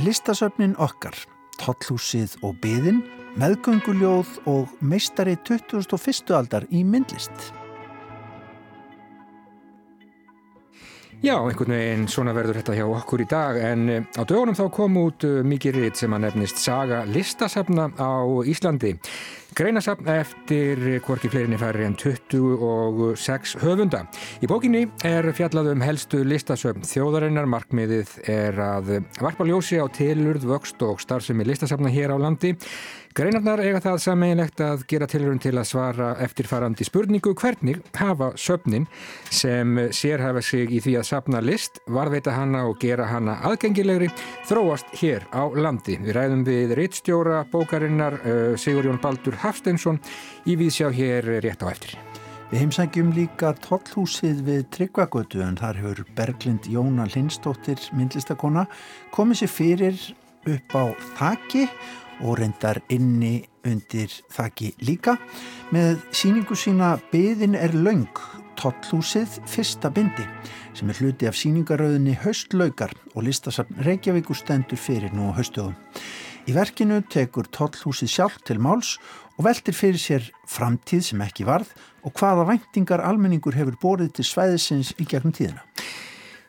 Listasöfnin okkar, Tollhúsið og byðin, meðgönguljóð og meistari 2001. aldar í myndlist. Já, einhvern veginn svona verður þetta hjá okkur í dag en eh, á dögunum þá kom út eh, mikið rít sem að nefnist Saga listasafna á Íslandi. Greinasafn eftir hvorki fleirinni færri en 26 höfunda. Í bókinni er fjallað um helstu listasöfn þjóðarinnar. Markmiðið er að varpa ljósi á tilurð, vöxt og starfsemi listasafna hér á landi. Greinarnar eiga það sammeginlegt að gera tilurinn til að svara eftirfarandi spurningu hvernig hafa söfnin sem sérhafa sig í því að safna list, varveita hana og gera hana aðgengilegri, þróast hér á landi. Við ræðum við reittstjóra bókarinnar Sigurjón Baldur Hafsteinsson í viðsjá hér rétt á eftir. Við heimsækjum líka tollhúsið við Tryggvagötu en þar hefur Berglind Jóna Lindstóttir myndlistakona komið sér fyrir upp á þakki og reyndar inni undir þakki líka. Með síningu sína Beðin er laung, tollhúsið fyrsta bindi sem er hluti af síningaröðinni Haustlaugar og listasafn Reykjavíkur stendur fyrir nú á haustöðum. Í verkinu tekur tollhúsið sjálf til máls og veltir fyrir sér framtíð sem ekki varð og hvaða væntingar almenningur hefur borðið til svæðisins í gegnum tíðina.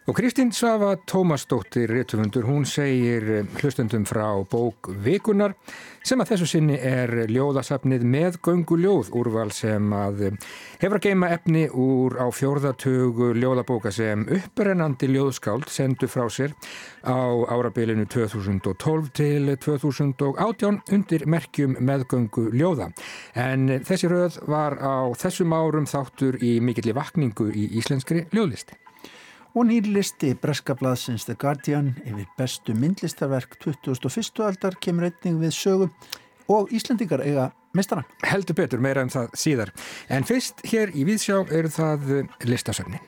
Og Kristín Svafa Tómasdóttir réttufundur, hún segir eh, hlustendum frá bók Vikunar sem að þessu sinni er ljóðasafnið með gönguljóð úrval sem að eh, hefur að geima efni úr á fjórðatögu ljóðabóka sem upprennandi ljóðskáld sendu frá sér á árabilinu 2012 til 2018 undir merkjum meðgöngu ljóða. En þessi röð var á þessum árum þáttur í mikilli vakningu í íslenskri ljóðlisti og nýrlisti Breskablaðsins The Guardian yfir bestu myndlistarverk 2001. aldar kemur einning við sögum og Íslandingar eiga mestara. Heldur betur meira um það síðar. En fyrst hér í Víðsjá eru það listasöfnin.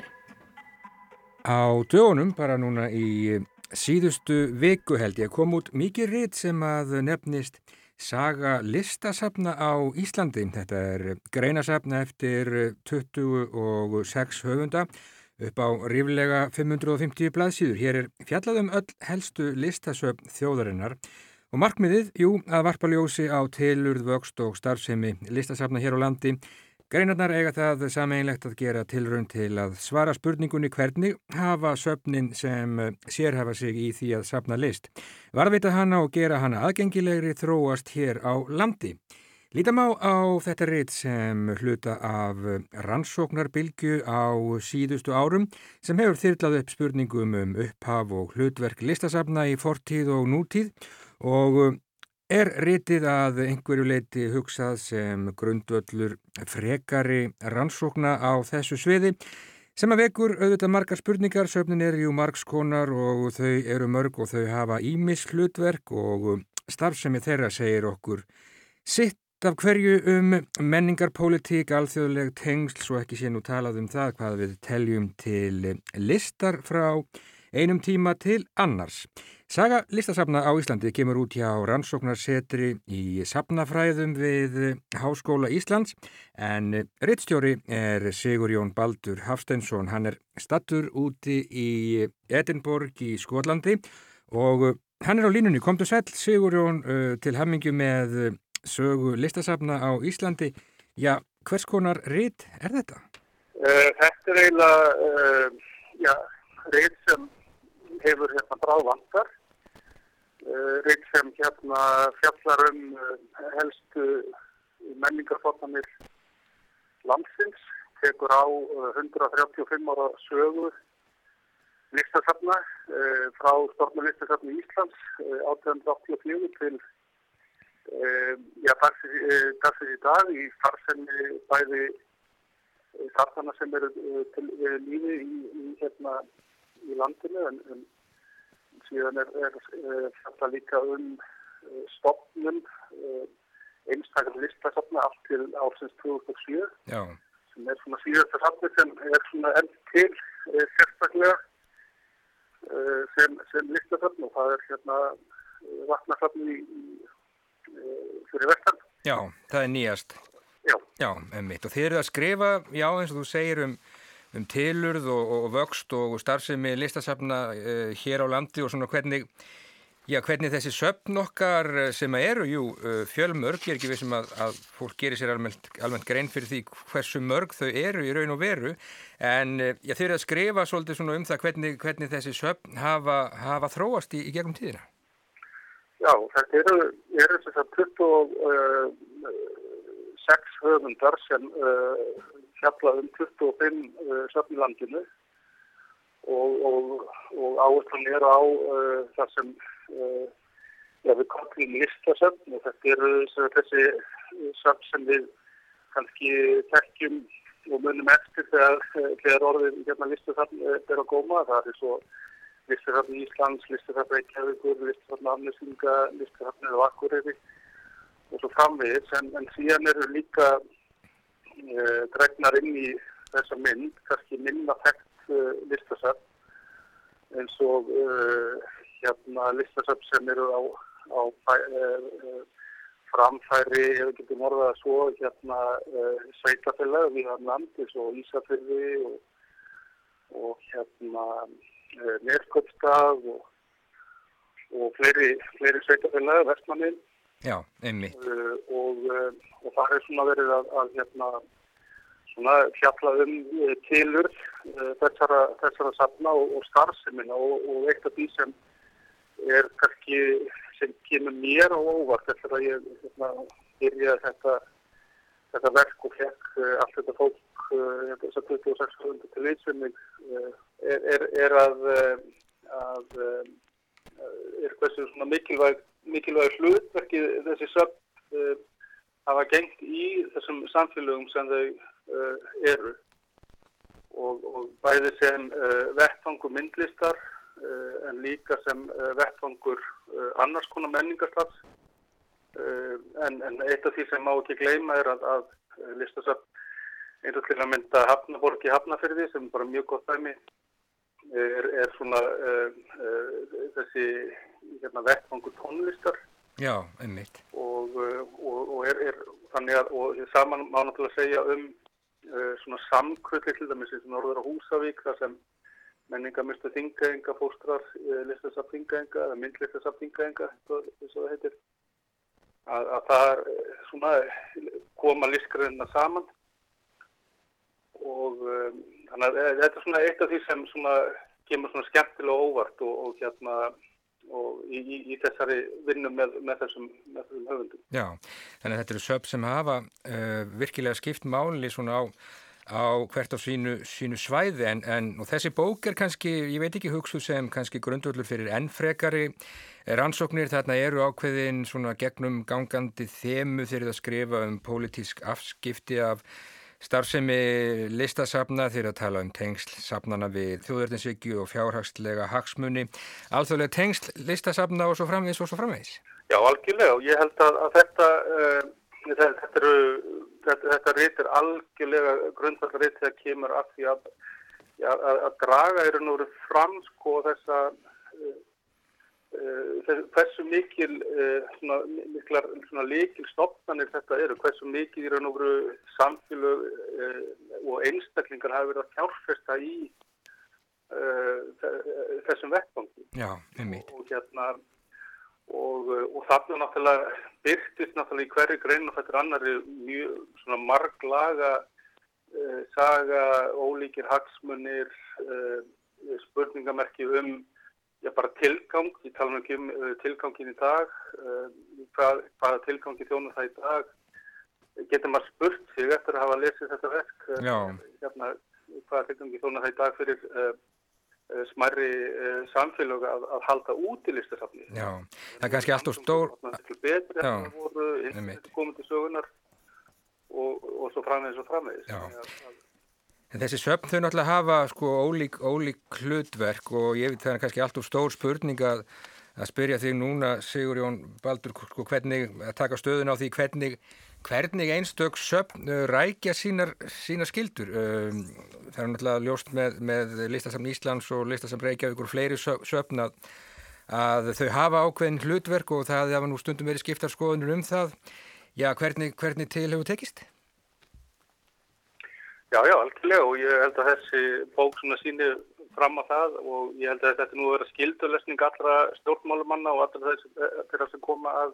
Á dögunum, bara núna í síðustu viku held ég, kom út mikið ritt sem að nefnist Saga listasafna á Íslandi. Þetta er greinasafna eftir 26 höfunda upp á ríflega 550 blaðsýður. Hér er fjallaðum öll helstu listasöfn þjóðarinnar og markmiðið, jú, að varpa ljósi á tilurð, vöxt og starfsemi listasafna hér á landi. Greinarnar eiga það sameinlegt að gera tilrönd til að svara spurningunni hvernig hafa söfnin sem sérhafa sig í því að safna list. Varvita hana og gera hana aðgengilegri þróast hér á landi. Lítam á á þetta reitt sem hluta af rannsóknarbilgu á síðustu árum sem hefur þyrlað upp spurningum um upphaf og hlutverk listasafna í fortíð og nútíð og er reitið að einhverju leiti hugsað sem grundvöldur frekari rannsókna á þessu sviði sem að vekur auðvitað margar spurningar, söfnin er jú margskonar og þau eru mörg og þau hafa ímis hlutverk og starfsemi þeirra segir okkur sitt af hverju um menningar, pólitík, alþjóðleg tengsl, svo ekki sé nú talað um það hvað við teljum til listar frá einum tíma til annars. Saga listasafna á Íslandi kemur út hjá rannsóknarsetri í safnafræðum við Háskóla Íslands en rittstjóri er Sigur Jón Baldur Hafsteinsson. Hann er stattur úti í Edinborg í Skotlandi og hann er á línunni. Komdu sæl Sigur Jón til hammingu með sögu listasafna á Íslandi. Já, hvers konar rít er þetta? Uh, þetta er eiginlega uh, já, rít sem hefur hérna bráð vantar. Uh, rít sem hérna fjallar um helstu menningarfotnamir landsins, tekur á 135 ára sögu listasafna frá Stormur listasafni Íslands 1884 til Uh, já, dagsins í dag í farsenni bæði þarfana sem eru til lífi í, í, hérna, í landinu en, en síðan er, er, er þetta líka um stopnum einstaklega listasafna allt til ársins 2007 Já. sem er svona síðasta safni sem er svona enn til sérstaklega sem, sem listasafn og það er hérna vatnarsafni í fyrir vestan. Já, það er nýjast. Já. Já, einmitt. Og þið eru að skrifa, já eins og þú segir um um tilurð og, og vöxt og starfsemi listasafna uh, hér á landi og svona hvernig Já, hvernig þessi söpn okkar sem eru, jú, fjölmörg, ég er ekki við sem að, að fólk gerir sér almennt, almennt grein fyrir því hversu mörg þau eru í raun og veru, en já, þau eru að skrifa svolítið svona um það hvernig, hvernig þessi söpn hafa, hafa þróast í, í gegnum tíðina. Já, þetta eru, eru þess að 26 höfundar sem uh, fjalla um 25 uh, söpnlandinu og, og, og áherslan er á uh, það sem já, við kallum listasöfn og þetta eru þessi söfn sem við kannski tekjum og munum eftir þegar, þegar orðið hérna listasöfn er að góma. Það er svo listasöfn í Íslands, listasöfn Reykjavíkur, listasöfn Afnesinga, listasöfn eða Akureyri og svo framvegis. En, en síðan eru líka uh, dregnar inn í þessa mynd, kannski minna þekkt uh, listasöfn eins og uh, hérna listasöfn sem eru á, á framfæri, ef við getum orðað svo, hérna sveitafélag við hann landis og Ísafyrði og, og hérna uh, Nerköpstað og, og fleiri, fleiri sveitafélag, Vestmannin. Já, einmitt. Og, og það er svona verið að, að hérna svona fjalla um tilur þessara, þessara safna og, og starfsemina og, og eitt af því sem er kannski sem kemur mér á óvart eftir að ég hérna, byrjaði þetta, þetta verk og fekk uh, allt þetta fólk uh, þess að 26 hundur til einsumig uh, er, er, er að, að er hversu svona mikilvæg, mikilvæg hlutverki þessi söfn hafa gengt í þessum samfélögum sem þau eru og, og bæði sem vettfangu myndlistar Eh, en líka sem eh, vettfangur eh, annars konar menningarstafs. En, en eitt af því sem má ekki gleyma er að, að listasöfn eins og til að mynda Hafnaborg í Hafnafyrði sem bara mjög gott dæmi er, er svona uh, uh, þessi hérna, vettfangur tónlistar. Já, einmitt. Og, og, og er, er þannig að, og saman má náttúrulega segja um uh, svona samkvöldi til dæmis og Norður á Húsavík þar sem menningarmyrstu þingaenga, fóstrar, eh, listasafn þingaenga eða myndlistasafn þingaenga, eins og það heitir, að, að það eh, svona koma listgræðina saman og um, þannig að þetta er svona eitt af því sem svona kemur svona skemmtilega óvart og, og hérna og í, í, í þessari vinnu með, með, þessum, með þessum höfundum. Já, þannig að þetta eru söp sem hafa uh, virkilega skipt máli svona á á hvert á sínu, sínu svæði. En, en þessi bók er kannski, ég veit ekki hugsu sem kannski grundvöldur fyrir ennfrekari rannsóknir, þarna eru ákveðin svona gegnum gangandi þemu þegar það skrifa um pólitísk afskipti af starfsemi listasafna. Þegar að tala um tengslsafnana við þjóðverðinsvíkju og fjárhagslega hagsmunni, alþjóðlega tengsl listasafna og svo framvegis og svo framvegis. Já, algjörlega. Og ég held að, að þetta, uh, þetta eru þetta, þetta reytir algjörlega grundvallar reytir að kemur af því að, að, að draga eru núru fram sko þessa uh, uh, hversu mikil uh, svona, miklar svona líkil stopnarnir þetta eru, hversu mikil eru núru samfélög og einstaklingar hafa verið að kjárfesta í þessum. Og, og hérna og, og þarna náttúrulega byrtist náttúrulega í hverju grein og þetta er annari mjög svona marglaga uh, saga, ólíkir hagsmunir, uh, spurningamerki um já bara tilgang, ég tala ekki um uh, tilgangin í dag, hvað, hvaða tilgangi þjónum það í dag, getur maður spurt sig eftir að hafa lesið þetta verk, hérna, hvaða tilgangi þjónum það í dag fyrir Eh, smærri uh, samfélag að, að halda út í listasafni. Já, það er kannski allt og stór... Það er betri að það voru komið til sögunar og, og svo framvegis og framvegis. Já. En þessi söfn þau náttúrulega hafa sko ólík, ólík hlutverk og ég veit það er kannski allt og stór spurning að, að spyrja þig núna Sigur Jón Baldur sko hvernig, að taka stöðun á því hvernig hvernig einstök söpn uh, rækja sínar, sínar skildur um, það er náttúrulega ljóst með, með listasam Íslands og listasam Reykjavík og fleiri söpn að, að þau hafa ákveðin hlutverk og það hafa nú stundum verið skiptar skoðunir um það já, hvernig, hvernig til hefur tekist? Já, já, algjörlega og ég held að þessi bók svona síni fram á það og ég held að þetta nú vera skildurlesning allra stjórnmálumanna og allra þeirra sem koma að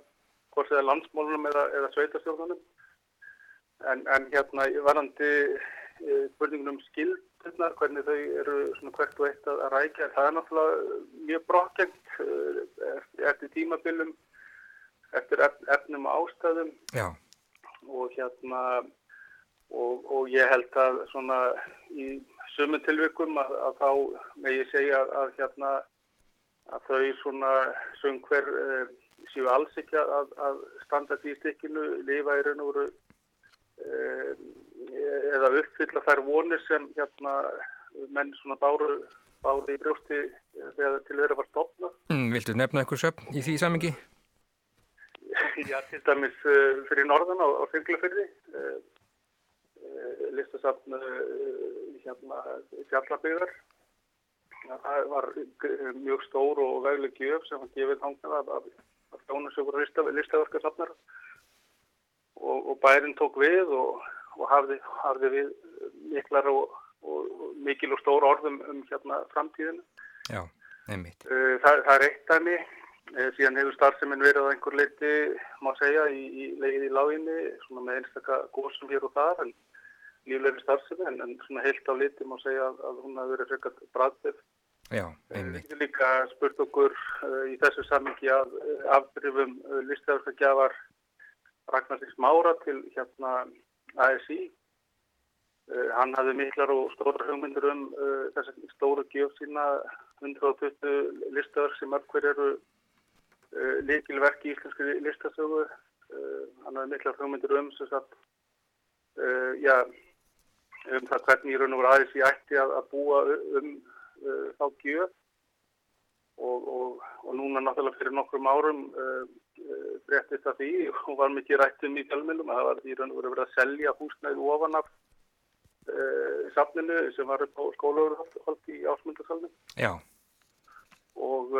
hvort það er landsmálunum eða, eða sveitastjórnunum. En, en hérna varandi e, spurningunum skildurnar, hvernig þau eru svona hvert og eitt að, að rækja, það er náttúrulega mjög brokkjengt e, eftir tímabilum, eftir efnum og ástæðum Já. og hérna og, og ég held að svona í sumun tilvikum að, að þá með ég segja að hérna að þau svona söngver e, séu alls ekki að, að standa því stikkinu, lifa í raun og veru e, eða uppfylla þær vonir sem hérna menn svona báru, báru í brjósti þegar til þeirra var stopna. Mm, viltu nefna eitthvað söpn í því samingi? Já, til dæmis fyrir norðan á, á Fenglafyrði uh, listasafn hérna fjallabygðar það var mjög stór og vegleg gjöf sem var gefið hangað af, af, af þjónu sem voru listaverkarsafnar og, og bærin tók við og, og hafði, hafði við miklar og, og mikil og stór orðum um hérna framtíðinu Já, einmitt. Það, það er eitt dæmi. Síðan hefur starfseminn verið á einhver leiti má segja í, í leiðið í láginni svona með einstakka góðsum hér og þar en líflegri starfsemi en, en svona heilt á liti má segja að, að hún hafi verið frekart bræðbyrð. Já, einmitt. Við líka spurt okkur uh, í þessu samingi að uh, afbrifum listaverkagjafar Ragnarsins Mára til hérna ASI. Hann hafði miklar og stóra hugmyndur um þess að stóra gjöf sína 120 listaverk sem mörg hver eru líkilverk í íslenski listasögu. Hann hafði miklar hugmyndur um þess að já, um það hvernig í raun og aðeins ég ætti að, að búa um uh, þá gjöf og, og, og núna náttúrulega fyrir nokkrum árum uh, uh, fréttist að því og var mikið rættum í fjölmjölum að það var í raun og verið að selja húsnæði ofan af safninu sem var upp á skólaugurhald í ásmundarsalunum. Já. Og,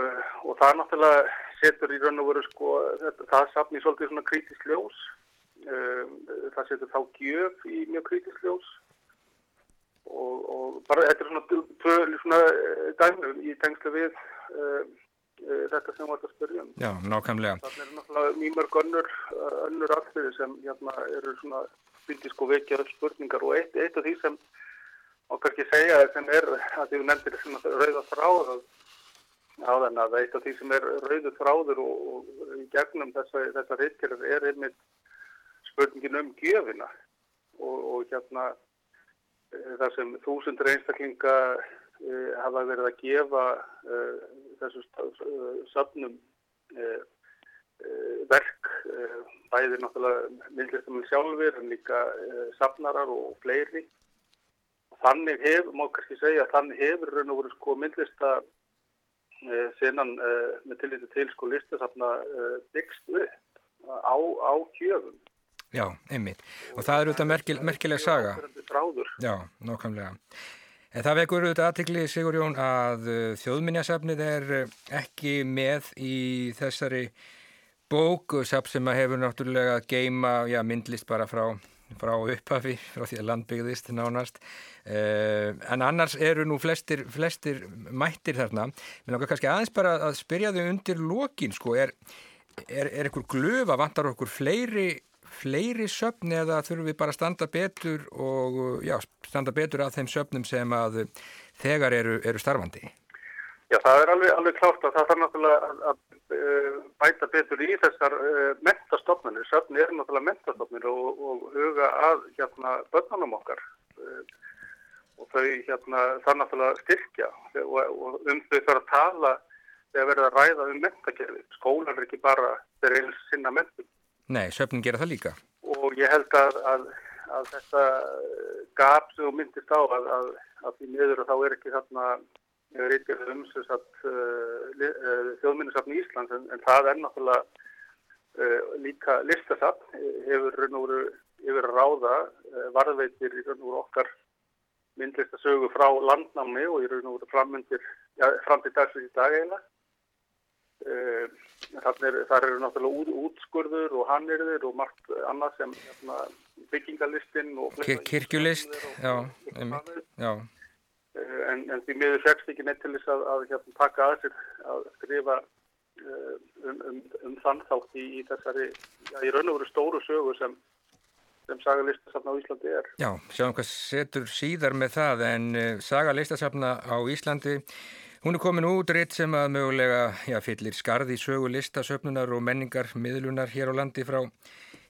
og það náttúrulega setur í raun og veru sko, þetta, það safni svolítið svona kritisk ljós. Það setur þá gjöf í mjög kritisk ljós og, og bara þetta er svona, tvö, svona dæmum í tengslu við uh, uh, þetta sem við varum að spyrja um. Já, nákvæmlega. Þannig er náttúrulega mjög mörg önnur, önnur aðfyrir sem hérna eru svona byrjið sko vekja öll spurningar og eitt, eitt af því sem okkar ekki segja sem er að því við nefndir sem rauða þráður á þenn að eitt af því sem er rauðu þráður og, og í gegnum þessa, þessa reitkerf er einmitt spurningin um gjöfina og, og hérna þar sem þúsundur einstaklinga uh, hafa verið að gefa uh, þessu safnum uh, verk bæðir náttúrulega myndlistaminn sjálfur en líka safnarar og fleiri. Þannig hefur, má kannski segja þannig hefur raun og voru sko myndlista senan með tilliti til sko listasafna byggst upp á, á kjöfum Já, einmitt. Og það er auðvitað merkil, merkileg saga. Já, nákvæmlega. En það vekur auðvitað aðtikli, Sigur Jón, að uh, þjóðminjasafnið er uh, ekki með í þessari bókusafn sem að hefur náttúrulega að geima já, myndlist bara frá, frá upphafi, frá því að landbyggðist nánast. Uh, en annars eru nú flestir, flestir mættir þarna. Mér langar kannski aðeins bara að spyrja þau undir lokin, sko. Er, er, er einhver glöf að vantar okkur fleiri fleiri söfn eða þurfum við bara að standa betur og já, standa betur að þeim söfnum sem að þegar eru, eru starfandi? Já, það er alveg, alveg klárt að það þarf náttúrulega að, að, að bæta betur í þessar uh, mentastofnunir. Söfni er náttúrulega mentastofnunir og, og huga að hérna börnunum okkar uh, og þau hérna þarf náttúrulega styrkja og, og um þau þarf að tala þegar verður að ræða um mentakerfi. Skólar er ekki bara þeir eins sinna mentum. Nei, söfnum gera það líka. Og ég held að, að, að þetta gap sem þú myndist á að, að því miður og þá er ekki þarna reytið um uh, þjóðminnisafn í Íslands en, en það er náttúrulega uh, líka listasafn hefur raun og veru ráða uh, varðveitir í raun og veru okkar myndlistasögu frá landnámi og í raun og veru framöndir ja, fram til dagsins í dag eiginlega. Þannig er, þar eru náttúrulega út, útskurður og hannirðir og margt annað sem hérna, byggingalistinn og kirkjulist, já. Eh, en, en því miður fegst ekki neitt til þess að, að hérna, taka að sér að skrifa uh, um, um, um þann þátt í, í þessari, já, í raun og veru stóru sögu sem, sem Saga listasafna á Íslandi er. Já, sjáum hvað setur síðar með það en uh, Saga listasafna á Íslandi Hún er komin út rétt sem að mögulega já, fyllir skarði í sögu listasöfnunar og menningar miðlunar hér á landi frá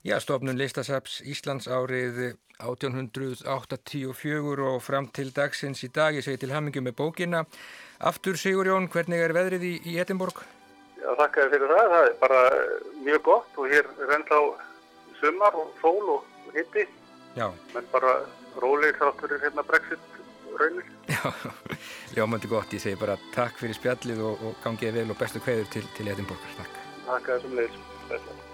já, stofnun listasaps Íslands árið 1884 og fram til dagsins í dag. Ég segi til hamingu með bókina. Aftur Sigur Jón, hvernig er veðrið í, í Edinborg? Já, þakka þér fyrir það. Það er bara mjög gott og hér er ennþá sumar og fól og hitti. Já. Men bara rólegir þáttur er hérna brexit raunir. Já, ljómandi gott. Ég segi bara takk fyrir spjallið og, og gangið vel og bestu kveður til, til Edinborgar. Takk. Takk að þessum leiðis.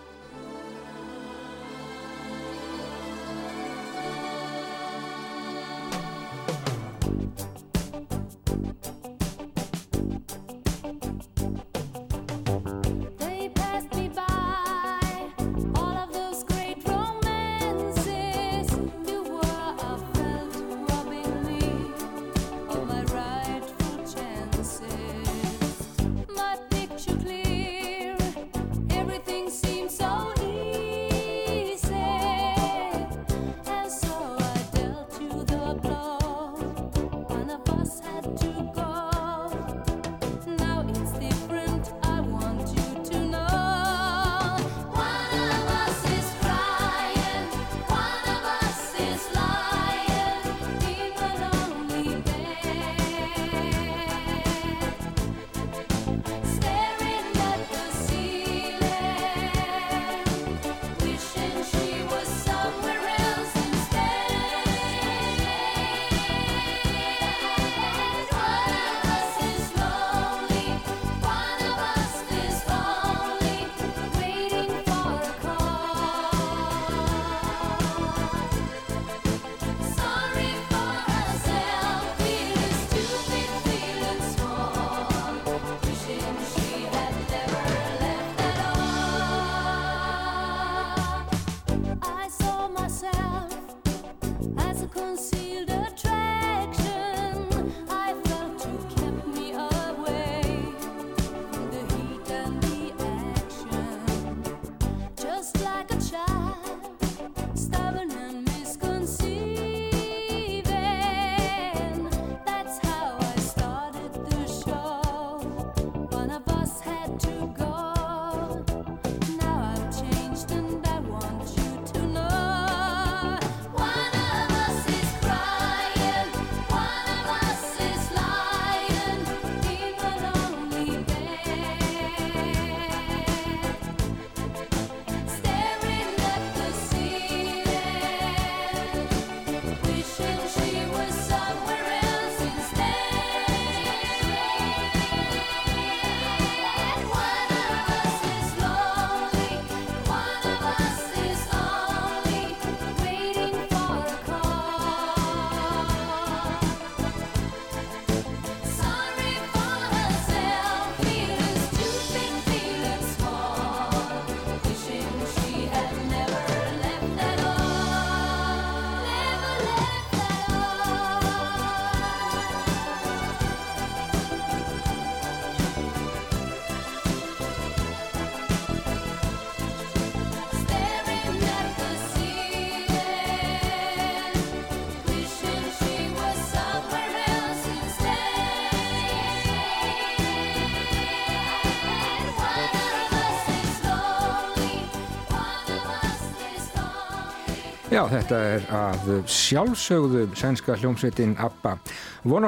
Já, þetta er af sjálfsögðu sænska hljómsveitin ABBA.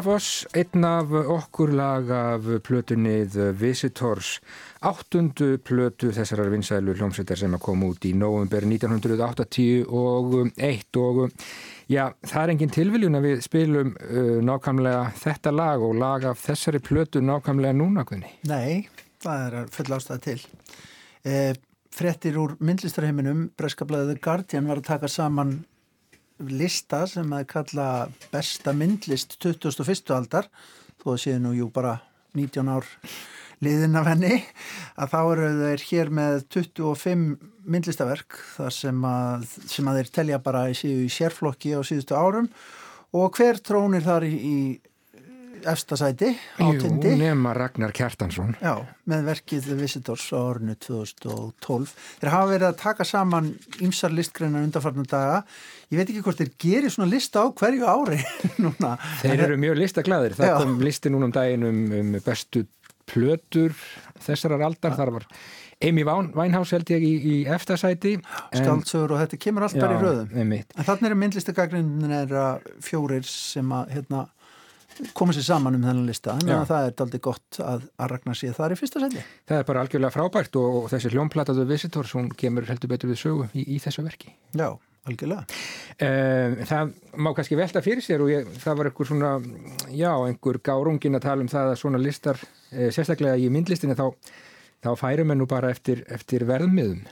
Us, einn af okkur lag af plötunnið Visitors, áttundu plötu þessarar vinsælu hljómsveitar sem að koma út í november 1981 og já, það er engin tilviljun að við spilum uh, nákvæmlega þetta lag og lag af þessari plötu nákvæmlega núna, hvernig? Nei, það er full ástæða til. Eh, frettir úr myndlistarheiminum. Breskablaðið Guardian var að taka saman lista sem að kalla besta myndlist 2001. aldar. Þó að séu nú jú bara 19 ár liðin af henni. Að þá eru þeir hér með 25 myndlistaverk þar sem að, sem að þeir telja bara í, í sérflokki á síðustu árum. Og hver trónir þar í, í efstasæti á Jú, nema Ragnar Kjartansson. Já, með verkið The Visitors á orðinu 2012. Þeir hafa verið að taka saman ymsar listgreinar undanfarnar daga. Ég veit ekki hvort þeir gerir svona lista á hverju ári núna. Þeir eru mjög listaklæðir. Það Já. kom listi núna um daginn um, um bestu plötur þessarar aldar. Þar var Amy Winehouse held ég í, í efstasæti. en- Skaldsögur og þetta kemur allt bara í röðum. En þannig er fjórir sem að hérna, koma sér saman um þennan lista. Þannig að það er aldrei gott að, að Ragnar sé það er í fyrsta sæti. Það er bara algjörlega frábært og, og þessi hljómplataðu Visitors, hún kemur heldur betur við sögu í, í þessu verki. Já, algjörlega. Um, það má kannski velta fyrir sér og ég, það var einhver svona, já, einhver gárungin að tala um það að svona listar, e, sérstaklega í myndlistinni þá, þá færum við nú bara eftir, eftir verðmiðum.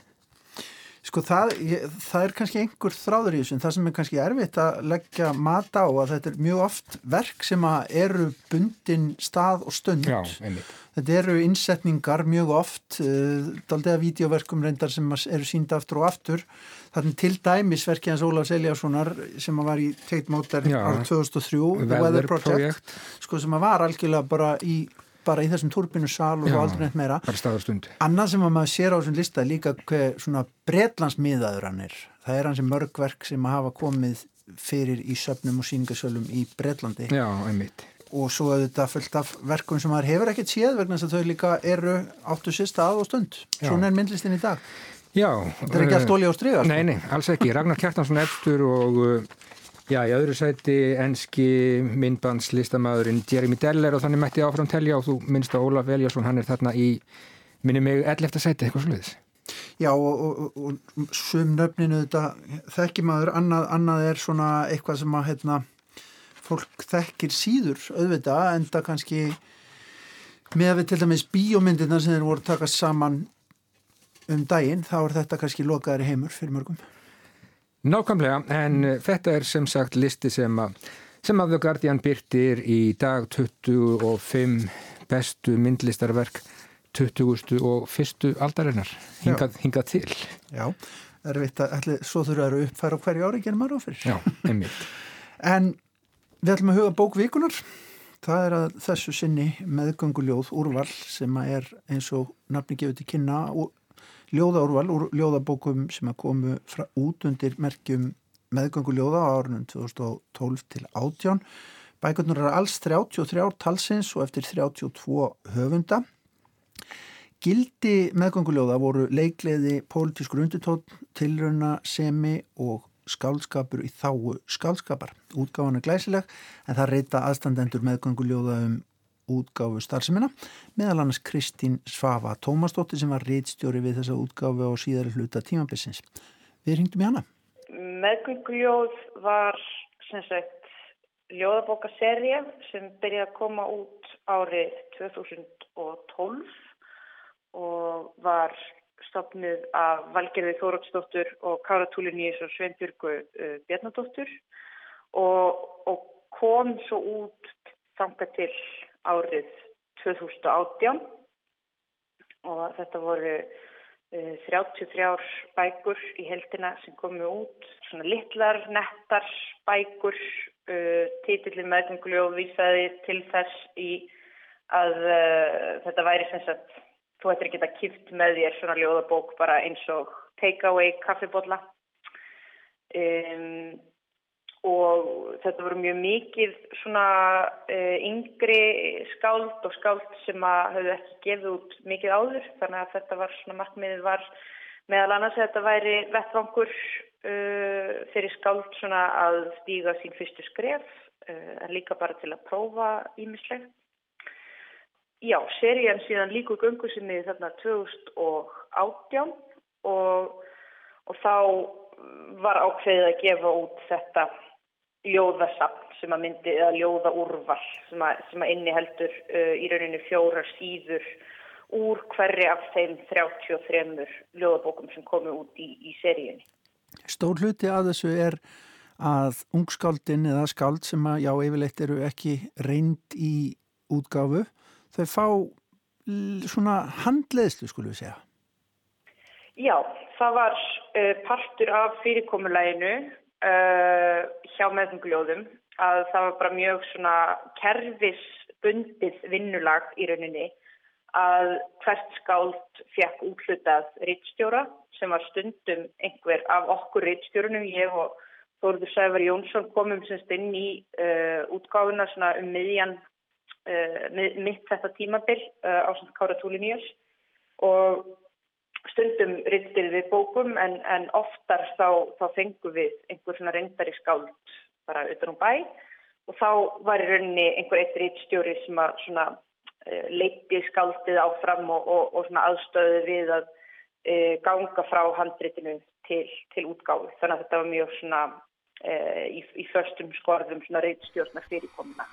Sko það, ég, það er kannski einhver þráður í þessu en það sem er kannski erfitt að leggja mat á að þetta er mjög oft verk sem eru bundin stað og stund. Já, einmitt. Þetta eru innsetningar mjög oft, uh, daldið að vídeoverkum reyndar sem eru sínda aftur og aftur. Þannig til dæmis verkið hans Ólaf Seljasonar sem var í Tate Motor árið 2003, The Weather Project, sko sem var algjörlega bara í, bara í þessum turbinu sal og svo aldrei neitt meira. Og. Annað sem að maður sér á þessum lista er líka hver svona bretlandsmiðaður hann er. Það er hans mörgverk sem að hafa komið fyrir í söpnum og síningasölum í Bretlandi Já, einmitt. og svo auðvitað fullt af verkum sem maður hefur ekkert séð vegna þess að þau líka eru áttu sér stað og stund. Svona er myndlistin í dag. Já. Þetta er ekki allt ólí á striga. sko. Nei, nei, alls ekki. Ragnar Kjartansson eftir og uh, já, í öðru sæti enski myndbandslistamæðurinn Jeremy Deller og þannig mætti ég áfram telja og þú minnst að Ólaf Eljarsson, hann er þarna í minni mig 11. sæti, eitthvað sluðis. Já og, og, og, og sum nöfninu þetta þekki maður, annað, annað er svona eitthvað sem að hérna, fólk þekkir síður auðvitað en það kannski með við til dæmis bíómyndirna sem þeir voru að taka saman um daginn þá er þetta kannski lokaðari heimur fyrir mörgum. Nákvæmlega, en þetta er sem sagt listi sem að, sem að The Guardian byrtir í dag 25 bestu myndlistarverk 20. og 1. aldarinnar hingað, hingað til. Já, erfitt að ætli, svo þurfa að uppfæra hverju ári gerum maður áfyrir. Já, einmitt. En við ætlum að huga bók vikunar. Það er að þessu sinni meðgönguljóð úrval sem að er eins og nafni gefið til kynna og ljóðaúrval úr ljóðabókum sem að komu frá, út undir merkjum meðgönguljóða á árunum 2012 til 18. Bækurnar eru alls 33 talsins og eftir 32 höfunda. Gildi meðgönguljóða voru leikleði pólitískur undirtótt, tilrauna, semi og skálskapur í þáu skálskapar. Útgáfan er glæsileg en það reyta aðstandendur meðgönguljóða um útgáfu starfsemina meðal annars Kristín Svafa Tómasdóttir sem var reitstjóri við þessa útgáfu á síðari hluta tímabissins. Við ringdum í hana. Meðgönguljóð var sem sagt ljóðabókaserja sem byrjaði að koma út árið 2012 og var stopnuð af Valgerði Þórótsdóttur og Kára Túliníus og Sveinbjörgu uh, Bjarnadóttur og, og kom svo út þanga til árið 2018 og þetta voru uh, 33 bækur í heldina sem komu út, svona litlar, nettar bækur, uh, títillin meðganguljóð vísaði til þess í að uh, þetta væri sem sagt þú ættir ekki að kipt með þér svona ljóðabók bara eins og take away kaffibotla um, og þetta voru mjög mikið svona uh, yngri skáld og skáld sem að höfðu ekki gefið út mikið áður. Þannig að þetta var svona markmiðið var meðal annars að þetta væri vettvangur uh, fyrir skáld svona að stíga sín fyrstu skref uh, en líka bara til að prófa ímislegt Já, serían síðan líku göngu sinni þarna 2018 og, og þá var ákveðið að gefa út þetta ljóðasapn sem að myndi, eða ljóðaúrval sem að, sem að inni heldur uh, í rauninu fjórar síður úr hverri af þeim 33 ljóðabókum sem komu út í, í seríunni. Stór hluti að þessu er að ungskáldin eða skáld sem að já yfirleitt eru ekki reynd í útgáfu þau fá svona handleðslu, skulum við segja. Já, það var uh, partur af fyrirkomulæginu uh, hjá meðum gljóðum að það var bara mjög svona kerfisbundið vinnulag í rauninni að hvert skáld fekk útlutað rittstjóra sem var stundum einhver af okkur rittstjórunum, ég og Þórður Sævar Jónsson komum semst inn í uh, útgáfuna um miðjan uh, mitt þetta tímabill uh, á samt Kára Túliníus og stundum rittið við bókum en, en oftar þá, þá fengum við einhver svona reyndari skáld bara utan um bæ og þá var í rauninni einhver eitt rittstjóri sem að svona uh, leiti skáldið áfram og, og, og svona aðstöðu við að uh, ganga frá handritinu til, til útgáfi þannig að þetta var mjög svona uh, í, í förstum skorðum svona reytstjórnar fyrirkomuna.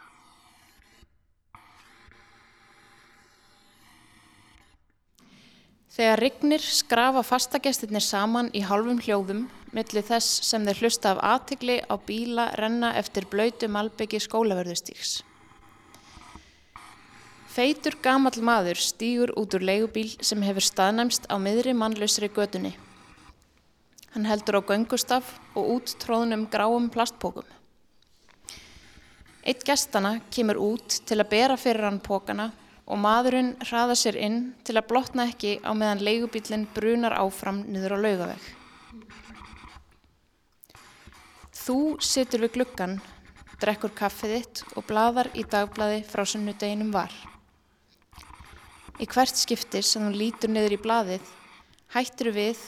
Þegar rignir skrafa fastagestirnir saman í halvum hljóðum millir þess sem þeir hlusta af aðtikli á bíla renna eftir blöytu malbyggi skólaverðustíks. Feitur gamal maður stýgur út úr leigubíl sem hefur staðnæmst á miðri mannlausri gödunni. Hann heldur á göngustaf og út tróðnum gráum plastpókum. Eitt gestana kemur út til að bera fyrir hann pókana og maðurinn hraða sér inn til að blotna ekki á meðan leigubílinn brunar áfram niður á laugaveg. Þú situr við gluggan, drekkur kaffið þitt og bladar í dagblaði frá sunnudeginum var. Í hvert skipti sem þú lítur niður í bladið hættir við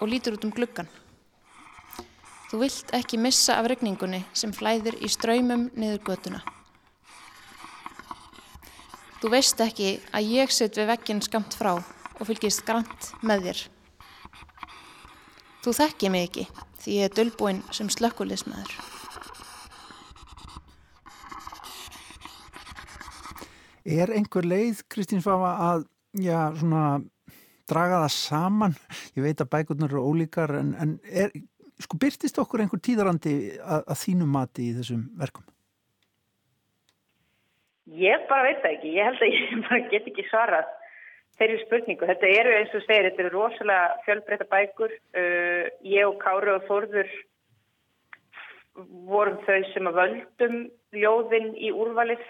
og lítur út um gluggan. Þú vilt ekki missa af regningunni sem flæðir í ströymum niður götuna. Þú veist ekki að ég sitt við veggin skamt frá og fylgist grant með þér. Þú þekki mig ekki því ég er dölbúinn sem slökkulismæður. Er einhver leið, Kristín Svafa, að já, svona draga það saman ég veit að bækurnar eru ólíkar en, en er, sko byrtist okkur einhver tíðarandi að, að þínum mati í þessum verkum? Ég bara veit það ekki, ég held að ég bara get ekki svarað þeirri spurningu. Þetta eru eins og segir, þetta eru rosalega fjölbreyta bækur. Uh, ég og Káru og Þórður vorum þau sem að völdum ljóðin í úrvalið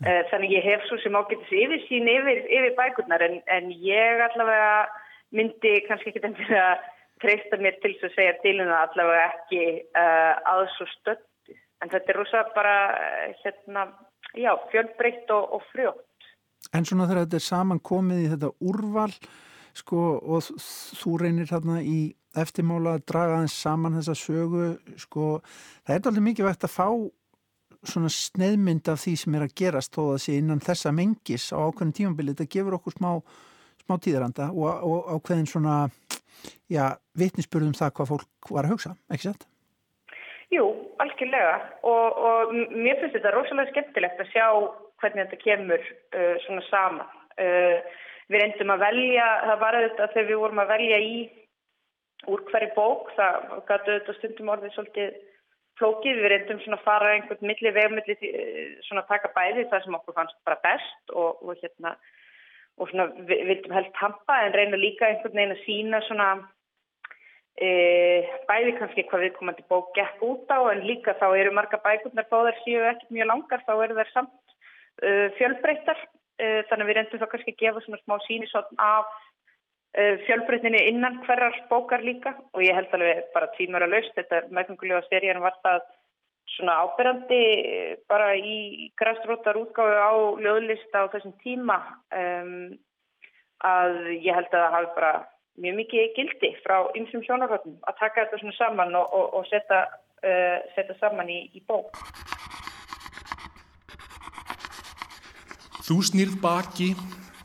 Eh, þannig ég hef svo sem ágættis yfir sín yfir, yfir bækurnar en, en ég allavega myndi kannski ekki endur að treysta mér til að segja til hún að allavega ekki uh, aðs og stöndi. En þetta er rosa bara eh, hérna, já, fjölbreytt og, og frjótt. En svona þegar þetta er saman komið í þetta úrval sko og þú reynir hérna í eftirmála að draga þess saman þessa sögu sko, það er alveg mikið vegt að fá svona sneiðmynd af því sem er að gerast þó að sé innan þessa mengis á ákveðin tímambili, þetta gefur okkur smá, smá tíðranda og, og ákveðin svona já, vitnisspurðum það hvað fólk var að hugsa, ekki sett? Jú, algjörlega. Og, og mér finnst þetta rosalega skemmtilegt að sjá hvernig þetta kemur uh, svona sama uh, við reyndum að velja, það var þetta þegar við vorum að velja í úr hverju bók, það gætu þetta stundum orðið svolítið flókið, við reyndum svona að fara einhvern milli vegmilli eh, svona að taka bæði það sem okkur fannst bara best og, og hérna og svona við vildum helst hampa en reyna líka einhvern veginn að sína svona bæði kannski hvað við komandi bók gekk út á en líka þá eru marga bækurnar bóðar síu ekkert mjög langar þá eru þær samt e, fjölbreyttar. E, þannig að við reyndum þá kannski að gefa svona smá sínisotn af Eh, fjölbreytninni innan hverjar bókar líka. Og ég held alveg bara tímur að laust þetta meðgöngulega serían var það svona ábyrrandi eh, bara í græsrótar útgáðu á löðlista á þessum tíma. Um, að ég held að það hafi bara mjög mikið gildi frá ymsum sjónarhóttum að taka þetta svona saman og, og, og setja, uh, saman í, í bók. Þú snýrð baki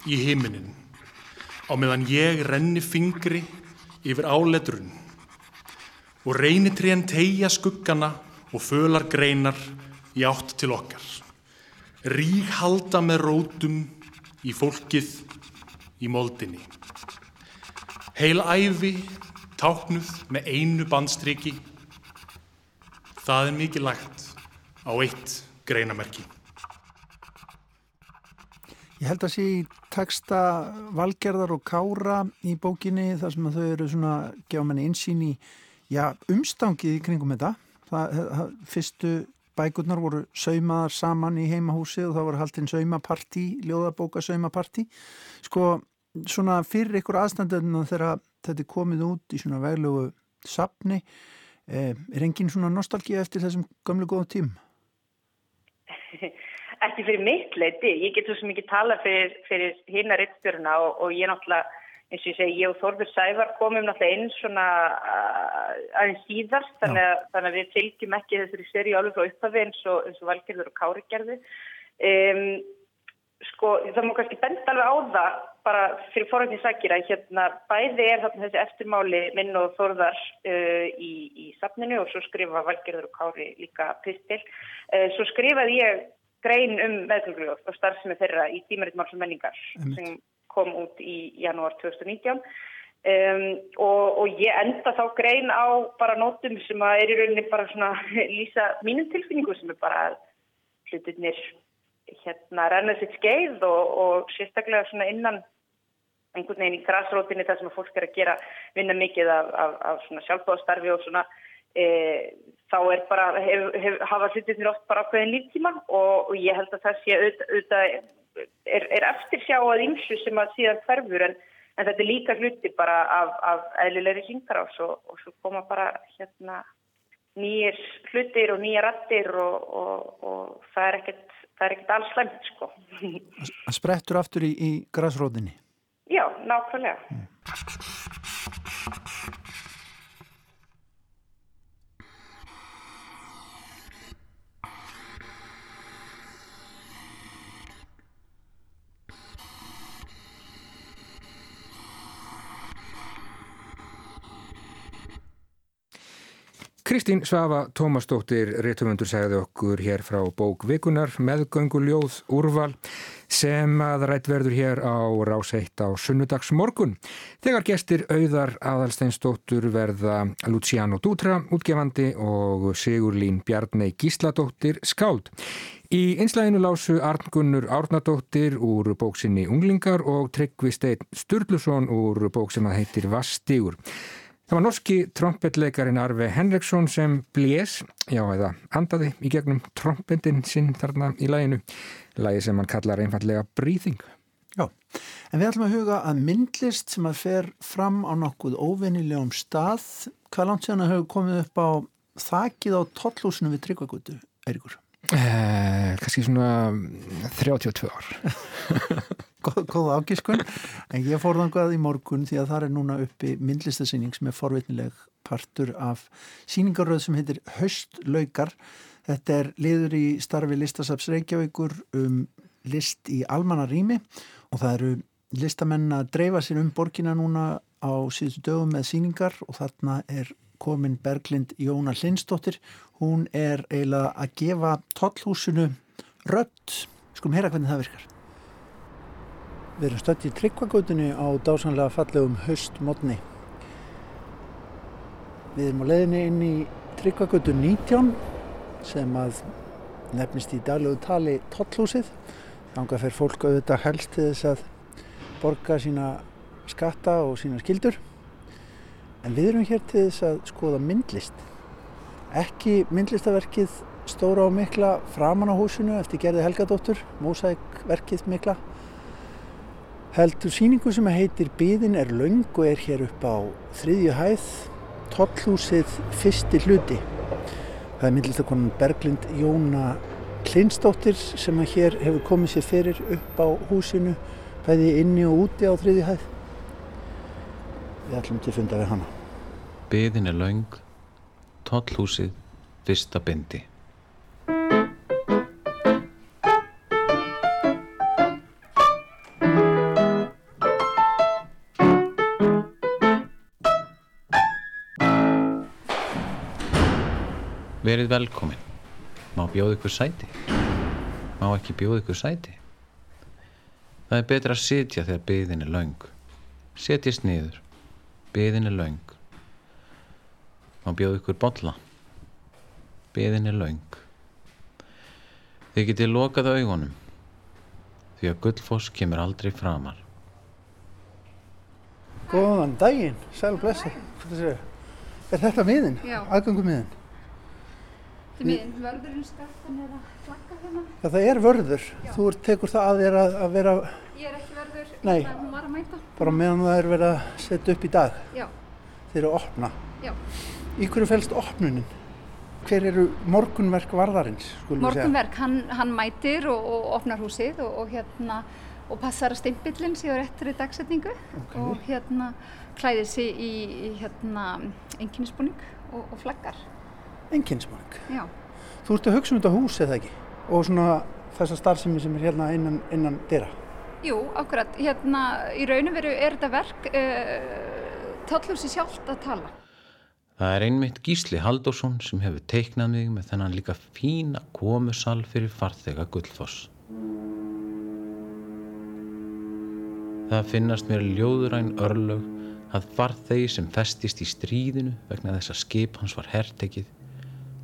í heiminin á meðan ég renni fingri yfir áletrun og reynitrén tegja skuggana og fölar greinar í átt til okkar. Rík halda með rótum í fólkið í moldinni. Heil æfi táknuð með einu bandstriki. Það er mikið lagt á eitt greinamerki. Ég held að sé í teksta valgerðar og kára í bókinni þar sem þau eru svona gefa manni insýn í já, umstangið í kringum þetta. Það, það, fyrstu bækurnar voru saumaðar saman í heimahúsi og það voru haldinn saumapartí, ljóðabóka saumapartí. Sko, svona fyrir ykkur aðstandöðuna þegar þetta er komið út í svona veglugu sapni, eh, er engin svona nostálgíu eftir þessum gamlu góða tím? Ekki fyrir mitt leiti, ég get svo mikið tala fyrir, fyrir hérna rittstjórna og, og ég náttúrulega, eins og ég segi, ég og Þorfur Sævar komum náttúrulega inn svona uh, aðeins síðast, þannig að, þannig að við fylgjum ekki þessari seri alveg frá upphafi eins og, og valgerður og kári gerði. Um, sko, það má kannski benda alveg á það, bara fyrir forrættin sækir að hérna bæði er þarna þessi eftirmáli minn og Þorðar uh, í, í safninu og svo skrifa valgerður og kári líka pistil. Uh, svo skrifaði ég grein um meðgöngljóð og starfsemi þeirra í tímaritt máls og menningar Emitt. sem kom út í janúar 2019 um, og, og ég enda þá grein á bara nótum sem að er í rauninni bara svona lýsa mínum tilfinningu sem er bara hlutinir hérna renna sitt skeið og, og sérstaklega svona innan einhvern veginn í græsrótinni þar sem að fólk er að gera vinna mikið af, af, af svona sjálfbóðastarfi og svona e, þá er bara, hef, hef, hafa hlutinir oft bara ákveðin líftíma og, og ég held að það sé auðvitað er, er eftir sjá að ymsu sem að síðan hverfur en, en þetta er líka hluti bara af, af eðlilegri syngar ás og, og svo koma bara hérna nýjir hlutir og nýja rattir og, og það er ekkert er ekkert alls slemt sko sprettur aftur í, í græsróðinni Já, nákvæmlega mm. Kristín Svafa Tómasdóttir réttumundur segði okkur hér frá bókvikunar meðgönguljóð úrval sem að rætt verður hér á ráseitt á sunnudags morgun. Þegar gestir auðar aðalsteinsdóttur verða Luciano Dutra útgefandi og Sigurlín Bjarnei Gísladóttir skáld. Í einslæginu lásu Arngunnur Árnadóttir úr bóksinni Unglingar og Tryggvi Steinn Sturluson úr bók sem að heitir Vastígur. Það var norski trompetleikarin Arve Henriksson sem blés, já eða andaði í gegnum trompetin sinn þarna í læginu, lægi sem hann kallar einfallega Breathing. Já, en við ætlum að huga að myndlist sem að fer fram á nokkuð óvennilegum stað, hvað langt séðan að hafa komið upp á þakið á tollhúsinu við Tryggvagutu, Eirikur? Eh, Kanski svona 32 ár. góða ágiskun. En ég fór þangað í morgun því að það er núna uppi myndlistasýning sem er forvitnileg partur af síningaröð sem heitir Höstlaukar þetta er liður í starfi listasaps Reykjavíkur um list í almanna rými og það eru listamenn að dreifa sér um borgina núna á síðustu dögum með síningar og þarna er komin Berglind Jóna Lindstóttir hún er eiginlega að gefa tollhúsinu rött skulum heyra hvernig það virkar Við erum stött í tryggvagautunni á dásanlega fallegum höstmotni. Við erum á leiðinni inn í tryggvagautu 19 sem að nefnist í daglegu tali tollhúsið. Þanga fer fólk auðvitað helst til þess að borga sína skatta og sína skildur. En við erum hér til þess að skoða myndlist. Ekki myndlistaverkið stóra og mikla framan á húsinu eftir gerði Helgadóttur, mósækverkið mikla heldur síningu sem heitir Bíðin er laung og er hér upp á þriðju hæð tollhúsið fyrsti hluti. Það er myndlistakonan Berglind Jóna Klinsdóttir sem hér hefur komið sér fyrir upp á húsinu bæði inni og úti á þriðju hæð. Við ætlum til að funda við hana. Bíðin er laung tollhúsið fyrsta bindi Verið velkomin. Má bjóða ykkur sæti? Má ekki bjóða ykkur sæti? Það er betra að sitja þegar byðin er laung. Setjist niður. Byðin er laung. Má bjóða ykkur botla? Byðin er laung. Þið getið lokað augunum. því að Gullfoss kemur aldrei framar. Góðan daginn, sæl og blessi. Er þetta miðin? Já. Aðgangum miðin? Er vörðurinn skartan er að flagga hérna. Já, það er vörður. Þú er, tekur það að þér að, að vera Ég er ekki vörður, Nei. en hún var að mæta. bara meðan það er verið að setja upp í dag. Já, Þeir eru að opna. já. Í hverju fælst opnunin? Hver eru morgunverk varðarins? Morgunverk, hann, hann mætir og, og opnar húsið og, og hérna og passar að stimpillin síðan réttur í dagsetningu Ok. og hérna klæðir sig í, í hérna enginnisbúning og, og flaggar. Enginsmark. Já, Þú ert að hugsa um þetta hús eða ekki? Og svona þessa starfsemi sem er hérna innan, innan dyra. jú, akkurat, hérna í raun og veru er þetta verk uh, tóllhúsi sjálft að tala. Það er einmitt Gísli Halldórsson sem hefur teiknað mig með þennan líka fína komusal fyrir farþega Gullfoss. Það finnast mér ljóðuræn örlög að farþegi sem festist í stríðinu vegna þess að skip hans var hertekið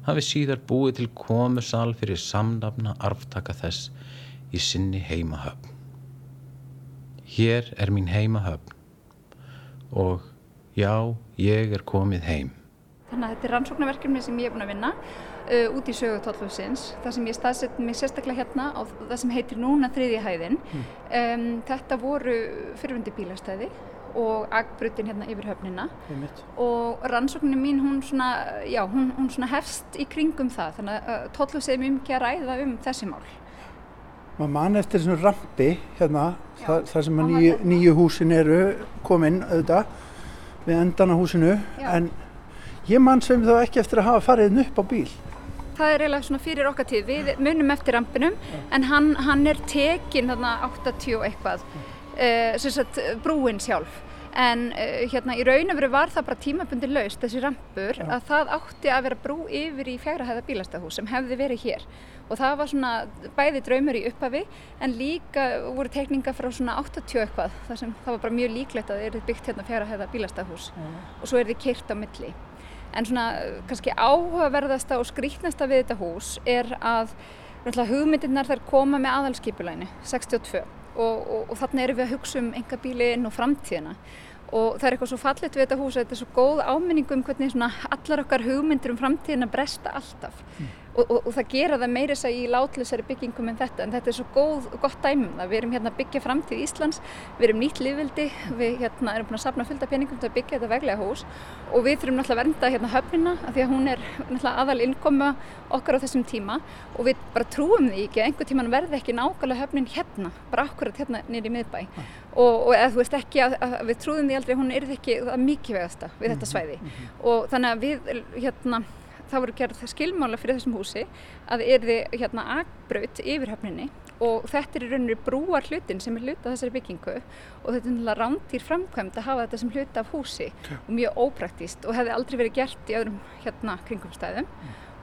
hafi síðar búið til komusal fyrir samnafna arftaka þess í sinni heimahöfn. Hér er mín heimahöfn og já, ég er komið heim. Þannig að þetta er rannsóknarverkefni sem ég er búin að vinna uh, út í sögu tóllhúsins. Það sem ég staðsett mig sérstaklega hérna á það sem heitir núna þriðja hæðin. Um, þetta voru fyrirvundi bílastæði og agbrutin hérna yfir höfnina og rannsóknin mín hún svona, já, hún, hún svona hefst í kringum það. Þannig að uh, tóllhúsið er mjög mikið að ræða um þessi mál. Maður man eftir svona rampi hérna, Já, þar, sem að nýju, nýju húsin eru komin auðvitað við endan á húsinu. Já. En ég man sem þá ekki eftir að hafa farið inn upp á bíl. Það er eiginlega svona fyrir okkar tíð. Við munum eftir rampinum en hann, hann er tekin þarna 80 og eitthvað, uh, sem sagt brúin sjálf. En uh, hérna í raun og veru var það bara tímabundi laust þessi rampur að það átti að vera brú yfir í fjárhæða bílastahús sem hefði verið hér. Og það var svona bæði draumur í upphafi en líka voru tekninga frá svona 80 eitthvað þar sem það var bara mjög líklegt að það er byggt hérna fjárhæða bílastahús og svo er þið kyrt á milli. En svona uh, kannski áhugaverðasta og skrítnasta við þetta hús er að hugmyndirnar þær koma með aðalskipulæni 62 og, og, og þarna erum við að hugsa um enga bílinn og framtíðina. Og það er eitthvað svo fallet við þetta hús að þetta er svo góð áminning um hvernig allar okkar hugmyndir um framtíðina bresta alltaf og, og, og það gera það meira þess að í látlisari byggingum en þetta. En þetta er svo góð, gott dæmum það. Við erum hérna að byggja framtíð Íslands. Við erum nýtt lífvildi, við hérna erum búin að safna fylgta peningum til að byggja þetta veglega hús. Og við þurfum náttúrulega að vernda hérna höfnina af því að hún er náttúrulega aðal innkoma okkar á þessum tíma. Og við bara trúum því ekki að einhver tíman verði ekki nákvæmlega höfnin hérna, bara akkurat hérna í miðbæ. Og, og eða þú veist ekki að, að við trúðum því aldrei hún yrði ekki það mikilvægasta við þetta svæði. og þannig að við hérna það voru gerð skilmála fyrir þessum húsi að yrði hérna agbraut yfir höfninni og þetta er í rauninni brúar hlutin sem er hluta þessari byggingu og þetta er náttúrulega rándýr framkvæmd að hafa þetta sem hluta af húsi og mjög ópraktíst og hefði aldrei verið gert í öðrum hérna kringumstæðum.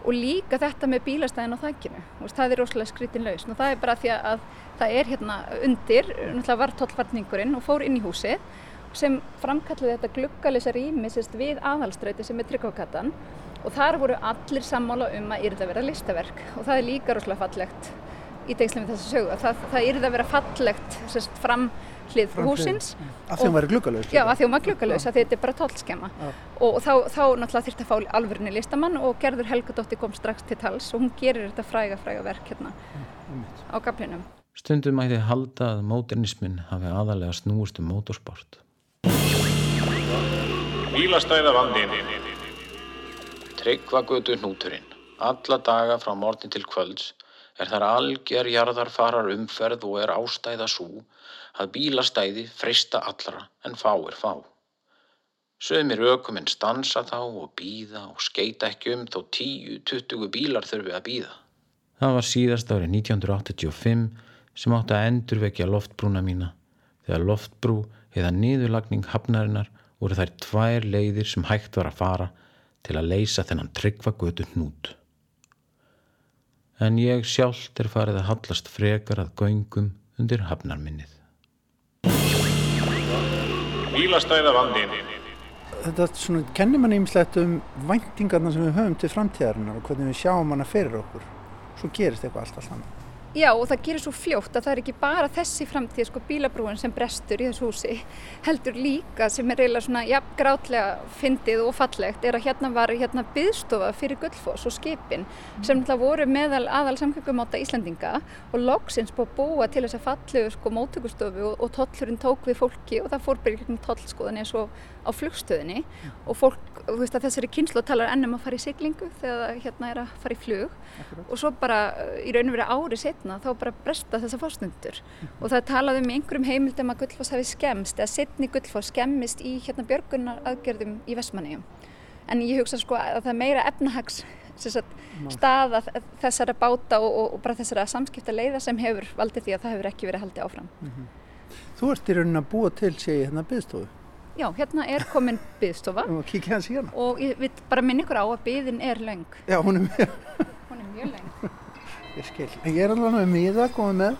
Og líka þetta með bílastæðin á þakkinu og það er rosalega skritin lausn og það er bara því að það er hérna undir náttúrulega var tollvarningurinn og fór inn í húsið sem framkallið þetta gluggalisa rými við aðalströyti sem er tryggvakatan og þar voru allir sammála um að yrði að vera listaverk og það er líka rosalega fallegt í tengslum við þessa sögu að það, það yrði að vera fallegt sérst fram hlið húsins Af því hún væri gluggalaus. Já, að því hún var gluggalös, að þetta er bara tollskema Já. og þá, þá náttúrulega þurfti að fá alvörinni listamann og Gerður Helgadóttir kom strax til tals og hún gerir þetta fræga fræga verk hérna á gaflinum. Stundum mætti halda að módernismin hafi aðalega snúist um mótorsport. Bílastæðavandin. Tryggvagötu hnúturinn. Alla daga frá morgun til kvölds er þar alger jarðarfarar umferð og er ástæða svo að bílastæði frista allra en fáir fá. Sumir ökuminn stansa þá og býða og skeita ekki um þó 10-20 bílar þurfi að býða. Það var síðast árið 1985 sem átti að endurvekja loftbrúna mína. Þegar loftbrú eða niðurlagning hafnarinnar voru þær tvær leiðir sem hægt var að fara til að leysa þennan tryggvagötu hnút. En ég sjálft er farið að hallast frekar að göngum undir hafnarminnið. Bílastæðavandin. Þetta svona, kennir mann ýmislegt um væntingarna sem við höfum til framtíðarinnar og hvernig við sjáum hana fyrir okkur. Svo gerist eitthvað allt allt annað. Já og það gerir svo fljótt að það er ekki bara þessi framtíð sko bílabrúin sem brestur í þessu húsi heldur líka sem er eiginlega svona ja, grátlega fyndið og fallegt er að hérna var hérna byðstofa fyrir Guldfoss og skipin sem náttúrulega voru meðal aðal samkvæmkumáta Íslandinga og loksins búið að búa til þess að fallu sko mótökustofu og, og tollurinn tók við fólki og það fór í tollskoðan eins og á flugstöðinni og fólk, þú veist að þessari kynslu talar ennum að fara í siglingu þegar hérna er að fara í flug Og og setna þá bara bresta þessa fórstundur og það talaði um einhverjum heimildum að Guldfoss hafi skemmst eða setni Guldfoss skemmist í hérna björgunar aðgerðum í Vestmannegjum en ég hugsa sko að það er meira efnahags staða þessara báta og, og, og bara þessara samskipta leiða sem hefur valdið því að það hefur ekki verið haldið áfram mm -hmm. Þú ert í raunin að búa til sé hérna byggstofu Já, hérna er komin byggstofa hérna. og ég vil bara minna ykkur á að byggðin er laung. Já, hún er mjög, hún er mjög laung. Ég skil. Ég er alveg með miða komið með.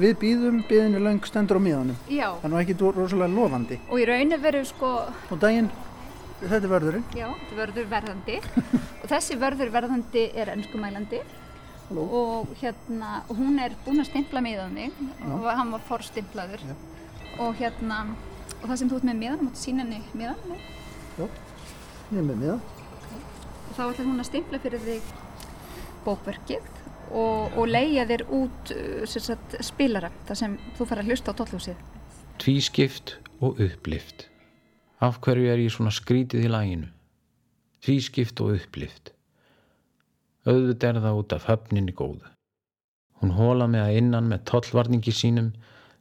Við býðum, byggðin er laung stendur á miðanum. Já. Það er ekki rosalega lofandi. Og í rauninu verður sko... Og daginn, þetta er vörðurinn. Já, þetta er vörður verðandi. og þessi vörður verðandi er ennskumælandi. Halló. Og hérna, hún er búin að stimpla miðanum og hann var forstimplaður. Og hérna Og það sem þú ert með miðan, máttu sína henni miðan? Já, ég er með miðan. Okay. Og þá ætlar hún að stimpla fyrir þig bókverkið og, og leia þér út uh, sagt, spilara þar sem þú fara að hlusta á tóllhúsið. Tvískipt og upplift. Af hverju er ég svona skrítið í læginu? Tvískipt og upplift. Auðvitað er það út af höfninni góðu. Hún hóla mig að innan með tollvarningi sínum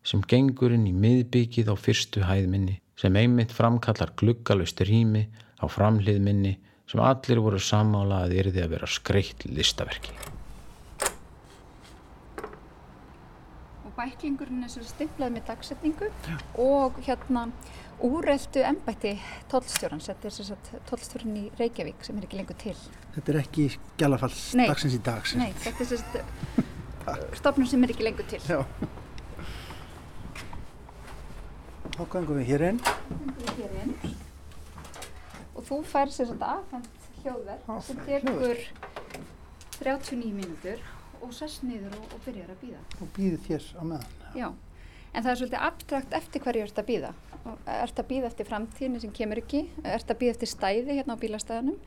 sem gengur inn í miðbyggið á fyrstu hæðminni sem einmitt framkallar gluggalust rými á framhliðminni sem allir voru samála að yrði að vera skreitt listaverki. Bæklingurinn er stiflað með dagsetningu Já. og hérna úreldu ennbætti tollstjórans, þetta er sérstaklega tollstjórn í Reykjavík sem er ekki lengur til. Þetta er ekki gælafalls dagsins í dag? Nei, þetta er sérstaklega stofnum sem er ekki lengur til. Já. Þá gangum við hér inn. Gangum við hér inn. Og þú fær sér svona aðfengt hljóðverk sem tekur 39 mínútur og sest niður og, og byrjar að býða. Og býði þér á meðan. Já, en það er svolítið abstrakt eftir hverju ert að býða. Ert að býða eftir framtíðinu sem kemur ekki, ert að býða eftir stæði hérna á bílastæðanum,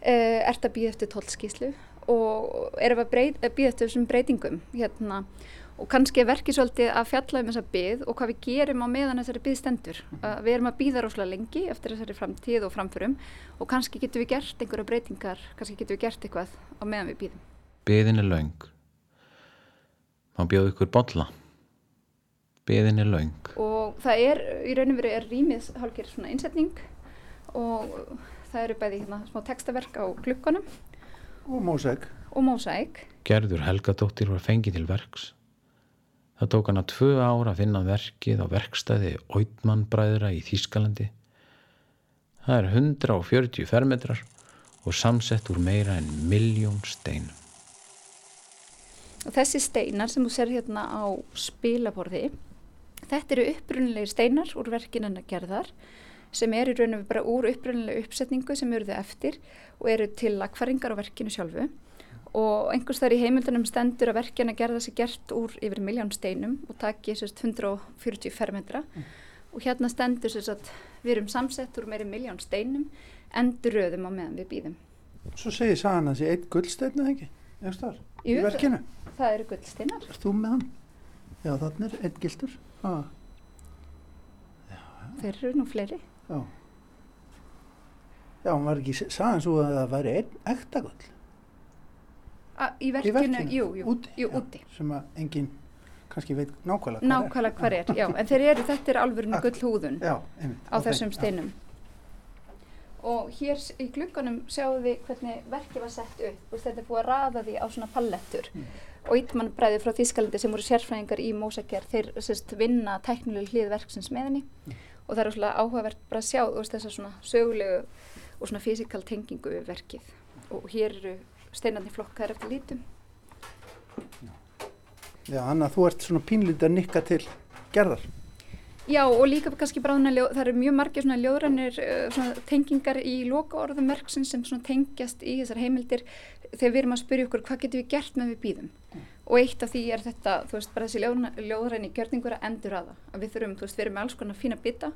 eh, ert að býða eftir tólskíslu og erum að býða eftir þessum breytingum hérna og kannski er verkið svolítið að fjalla um þessa byð og hvað við gerum á meðan þessari byð stendur. Uh, við erum að býða rosalega lengi eftir þessari framtíð og framförum og kannski getum við gert einhverja breytingar, kannski getum við gert eitthvað á meðan við býðum. Byðin er laung. Má bjóðu ykkur bolla. Byðin er laung. Og það er, í rauninu verið er rýmið hálfgerð svona innsetning og það eru bæði hérna smá textaverk á glukkanum. Og mósæk. Og mósæk. Gerður Helgadóttir var fengið til verks Það tók hana tvö ára að finna verkið á verkstæði Oitmannbræðra í Þýskalandi. Það er 140 fermetrar og samsett úr meira en miljón steinum. Og þessi steinar sem þú ser hérna á spilaborði, þetta eru upprunnilegir steinar úr verkinana gerðar sem eru raun og við bara úr upprunnilega uppsetningu sem eru þau eftir og eru til lagfæringar á verkinu sjálfu og einhvers þar í heimildunum stendur að verkjana gerða sig gert úr yfir miljón steinum og taki sérst 140 fermetra mm. og hérna stendur sérst að við erum samsett úr meiri miljón steinum endur röðum á meðan við býðum. Svo segir sagan að það sé eitt gullstein eða ekki? Eftir í verkinu? Það eru gullsteinar. Er þú með hann? Já þannig er einn gildur. Ah. Já, ja. Þeir eru nú fleiri. Já. Já, hann var ekki sagan svo að það væri einn ekta gull. Í verkinu, í verkinu, jú, jú, úti, jú, já, úti. sem að enginn kannski veit nákvæmlega hvað nákvæmlega er. Hvað er já, en þeir eru, þetta er alvörinu gull húðun já, einmitt, á þessum steinum. Og hér í glukkanum sjáum við hvernig verkið var sett upp. Veist, þetta er búið að rafa því á svona pallettur. Mm. Og Ítmann bræði frá Þískalandi sem voru sérfræðingar í Mósaker, þeir sérst, vinna tæknileg hlið verksins með henni. Mm. Og það er svona áhugavert bara að sjá veist, þessa svona sögulegu og svona fysikal tengingu við verkið. Og hér eru steinarni flokkar eftir lítum. Já, Anna, þú ert svona pínlítið að nikka til gerðar. Já, og líka kannski bráðuna, það eru mjög margir svona ljóðrannir uh, svona tengingar í loka orðum verksins sem svona tengjast í þessar heimildir þegar við erum að spyrja okkur hvað getum við gert með við býðum. Og eitt af því er þetta, þú veist, bara þessi ljóðræni gjörningur að endur aða að við þurfum, þú veist, við erum með alls konar fína bita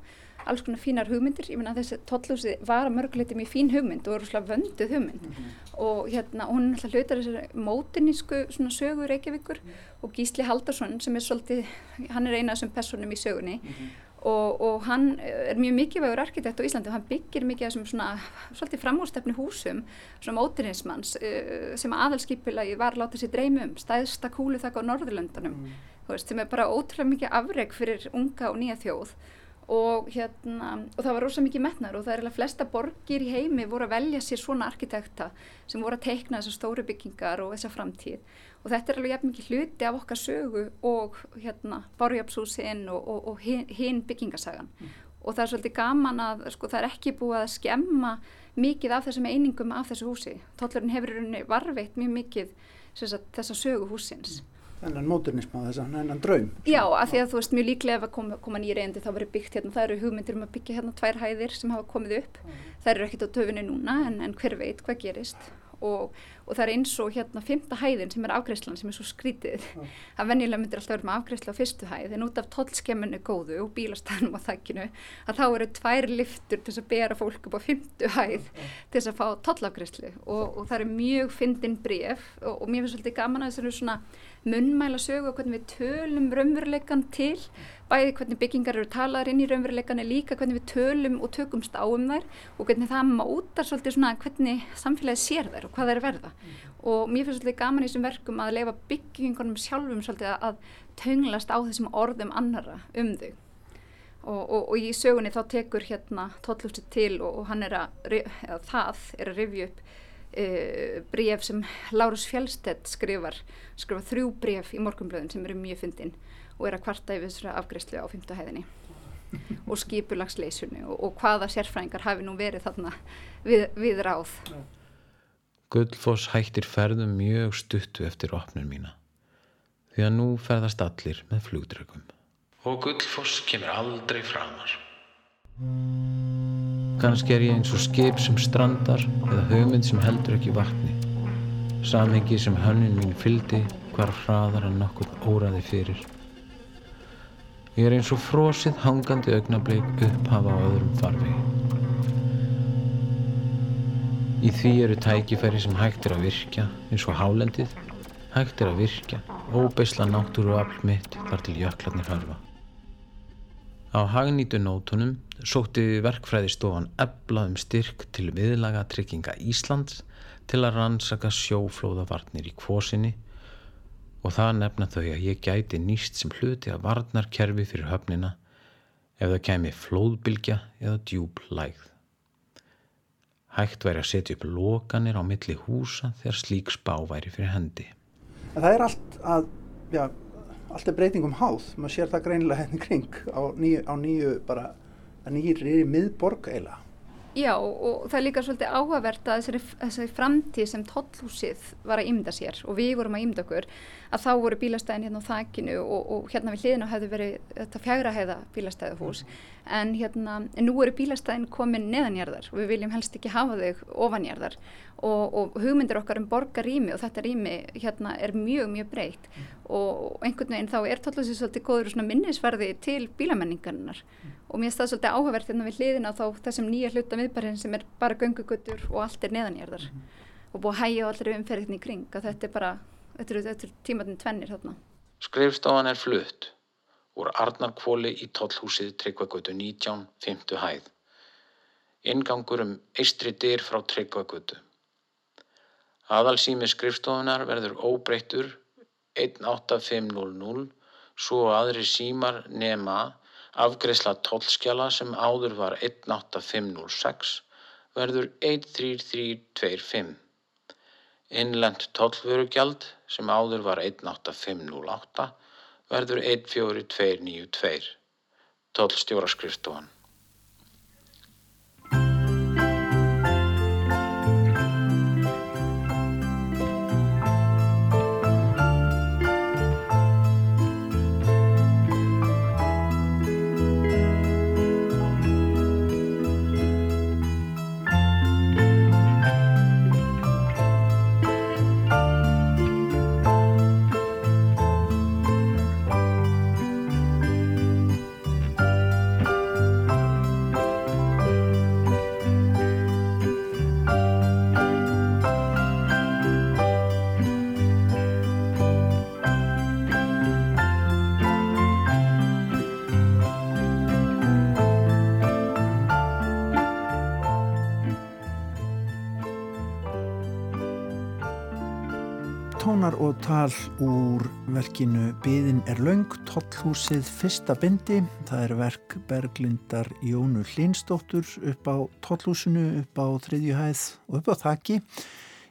alls konar fínar hugmyndir, ég menna þessi tollhúsi var að mörguleiti mjög fín hugmynd og eru svona vönduð hugmynd. Mm -hmm. og hérna, hún er alltaf hlutar þessari mótinísku svona sögu Reykjavíkur. Mm -hmm. og Gísli Haldarsson sem er svolítið, hann er eina af þessum personum í sögunni. Mm -hmm og, og hann er mjög mikilvægur arkitekt á Íslandi og hann byggir mikið af svona svolítið framhústefni húsum svona mótinismanns uh, sem aðalskipilagi var láta sér dreymu um stæðsta kúlu þakka á Norðurlöndanum mm. veist, sem er bara ótrúlega mikið afreg fyrir unga og nýja þjóð og, hérna, og það var rosa mikið metnar og það er alveg flesta borgir í heimi voru að velja sér svona arkitekta sem voru að teikna þessar stóru byggingar og þessa framtíð og þetta er alveg jafn mikið hluti af okkar sögu og hérna Bárjápshúsinn og, og, og hinn hin byggingasagan. Mm. og það er svolítið gaman að sko það er ekki búið að skemma mikið af þessum einingum af þessu húsi. Tollurinn hefur varveitt mjög mikið sagt, þessa sögu húsins mm. Þennan móturnism á þessan, þennan draum Já, af því að þú veist mjög líklega ef að koma, koma nýja reyndi þá verið byggt hérna, það eru hugmyndir um að byggja hérna tvær hæðir sem hafa komið upp, mm. það eru ekkit á töfunni núna en, en hver veit hvað gerist og, og það er eins og hérna fymta hæðin sem er afgreifslan sem er svo skrítið mm. að venjulega myndir alltaf vera með afgreifsla á fyrstu hæð en út af tollskemminu góðu og bílastæðnum á þakkinu að þá eru tvær liftur til að bera fólk upp á fymtu hæð mm. til að fá tollafgreifslu og, og það eru mjög fyndin bref og, og mér finnst svolítið gaman að eru svona munnmæla sögu og hvernig við tölum raunveruleikan til bæði hvernig byggingar eru talaðar inn í raunveruleikanu líka hvernig við tölum og tökumst á um þær og hvernig það mátar svolítið svona hvernig samfélagið sér þær og hvað þær verða mm. og mér finnst svolítið gaman í þessum verkum að leifa byggingunum sjálfum svolítið að tönglast á þessum orðum annara um þau og, og, og í sögunni þá tekur hérna tóllúsið til og, og hann er að, eða það er að rifja upp Uh, e, bref sem Lárus Fjellstedt skrifar skrifar þrjú bref í morgunblöðun sem eru mjög fyndin og er að kvarta yfir þessari afgreyslu á fymtuhæðinni og skipulagsleysunni og, og hvaða sérfræðingar hafi nú verið þarna við, við ráð. Guldfoss hættir ferðum mjög stuttu eftir opnun mína því að nú ferðast allir með flugdrögum. Og Guldfoss kemur aldrei framar. Kannski er ég eins og skip sem strandar eða hugmynd sem heldur ekki vatni. Samhengi sem hönnin mín fyldi hvar hraðar en nokkuð óraði fyrir. Ég er eins og frosið hangandi augnableik upphafa á öðrum farfi. Í því eru tækifæri sem hægt er að virkja eins og hálendið, hægt er að virkja, óbeisla náttúru afl mitt þar til jöklarnir harfa. Á hagnýtu nótunum sótti verkfræðistofan eblaðum styrk til viðlaga trygginga Íslands til að rannsaka sjóflóðavarnir í kvosinni og það nefna þau að ég gæti nýst sem hluti að varnarkerfi fyrir höfnina ef það kemi flóðbylgja eða djúb lægð. Hægt væri að setja upp lokanir á milli húsa þegar slík spá væri fyrir hendi. Það er allt að, já, allt er breytingum háð, maður sér það greinilega henni hérna kring á nýju, á nýju bara, að nýjir er í miðborg eiginlega. Já og það er líka svolítið áhugavert að þessari, þessari framtíð sem tollhúsið var að ymda sér og við vorum að ymda okkur að þá voru bílastæðin hérna á þakkinu og, og hérna við hliðinu hefðu verið þetta fjagra heiða bílastæðuhús en hérna nú eru bílastæðin komin neðanjarðar og við viljum helst ekki hafa þau ofanjarðar og, og hugmyndir okkar um borgarými og þetta rými hérna er mjög mjög breytt mm. og einhvern veginn þá er tollhúsið svolítið góður svona minnisverði til bílamenningarnar mm. og mér finnst það svolítið áhugavert hérna við hliðina þá þessum nýja hluta viðbarinn sem er bara gönguguttur og allt er neðanjarðar mm. og búið að hægja allir umferðinni í kring að þetta er bara Þetta eru, tímatinn tvennir þarna. Skrifstofan er flutt úr Arnarkvóli í tollhúsið Tryggvagötu 19, 5. hæð. Ingangur um eistri dyr frá Tryggvagötu. Aðalsými skrifstofunar verður óbreyttur 18500 svo aðri símar nema afgreysla tollskjala sem áður var 18506 verður 13325. Innlent tollvörugjald sem áður var 18508 verður 14292 tollstjóraskrifstofan. Sjónar og tal úr verkinu Byðin er laung, tollhúsið fyrsta bindi. Það er verk Berglindar Jónu Hlinsdóttur upp á tollhúsinu, upp á þriðjuhæð og upp á þakki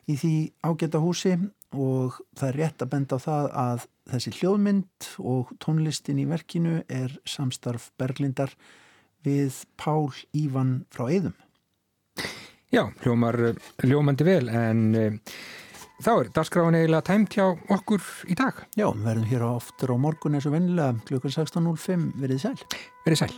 í því ágæta húsi og það er rétt að benda á það að þessi hljóðmynd og tónlistin í verkinu er samstarf Berglindar við Pál Ívan frá Eidum. Já, hljómar hljómandi vel en uh, þá er dagskráin eiginlega tæmt hjá okkur í dag. Já, við verðum hér oftur á morgun eins og vennilega klukkan 16.05 verið sæl. Verið sæl.